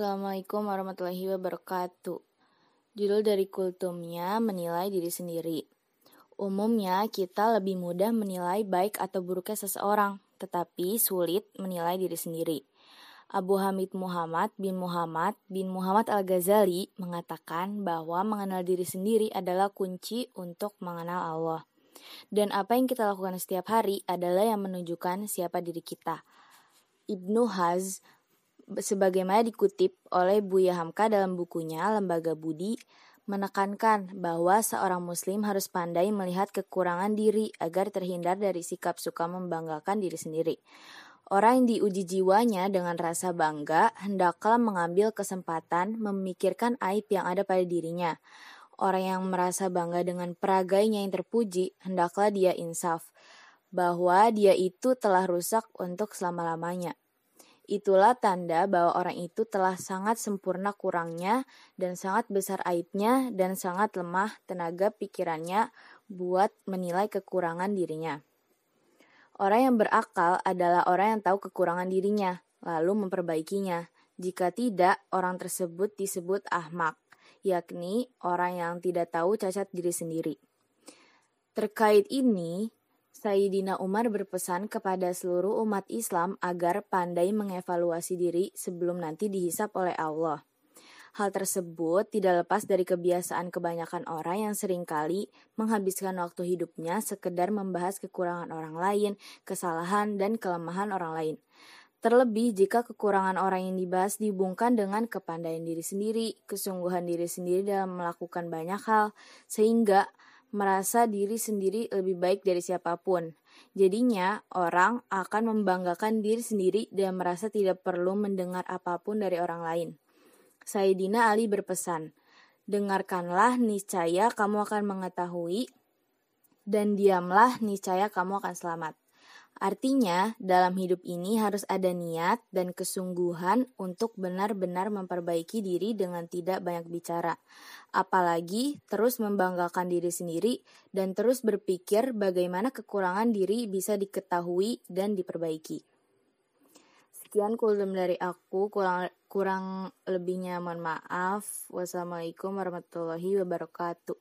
Assalamualaikum warahmatullahi wabarakatuh. Judul dari kultumnya menilai diri sendiri. Umumnya kita lebih mudah menilai baik atau buruknya seseorang, tetapi sulit menilai diri sendiri. Abu Hamid Muhammad bin Muhammad bin Muhammad Al-Ghazali mengatakan bahwa mengenal diri sendiri adalah kunci untuk mengenal Allah. Dan apa yang kita lakukan setiap hari adalah yang menunjukkan siapa diri kita. Ibnu Haz sebagaimana dikutip oleh Buya Hamka dalam bukunya Lembaga Budi, menekankan bahwa seorang muslim harus pandai melihat kekurangan diri agar terhindar dari sikap suka membanggakan diri sendiri. Orang yang diuji jiwanya dengan rasa bangga hendaklah mengambil kesempatan memikirkan aib yang ada pada dirinya. Orang yang merasa bangga dengan peragainya yang terpuji, hendaklah dia insaf bahwa dia itu telah rusak untuk selama-lamanya. Itulah tanda bahwa orang itu telah sangat sempurna kurangnya dan sangat besar aibnya dan sangat lemah tenaga pikirannya buat menilai kekurangan dirinya. Orang yang berakal adalah orang yang tahu kekurangan dirinya, lalu memperbaikinya. Jika tidak, orang tersebut disebut ahmak, yakni orang yang tidak tahu cacat diri sendiri. Terkait ini, Sayyidina Umar berpesan kepada seluruh umat Islam agar pandai mengevaluasi diri sebelum nanti dihisap oleh Allah. Hal tersebut tidak lepas dari kebiasaan kebanyakan orang yang sering kali menghabiskan waktu hidupnya sekedar membahas kekurangan orang lain, kesalahan, dan kelemahan orang lain. Terlebih jika kekurangan orang yang dibahas dihubungkan dengan kepandaian diri sendiri, kesungguhan diri sendiri dalam melakukan banyak hal, sehingga merasa diri sendiri lebih baik dari siapa pun. Jadinya, orang akan membanggakan diri sendiri dan merasa tidak perlu mendengar apa pun dari orang lain. Sayyidina Ali berpesan, Dengarkanlah niscaya kamu akan mengetahui dan diamlah niscaya kamu akan selamat. Artinya, dalam hidup ini harus ada niat dan kesungguhan untuk benar-benar memperbaiki diri dengan tidak banyak bicara. Apalagi terus membanggakan diri sendiri dan terus berpikir bagaimana kekurangan diri bisa diketahui dan diperbaiki. Sekian kultum dari aku, kurang, kurang lebihnya mohon maaf. Wassalamualaikum warahmatullahi wabarakatuh.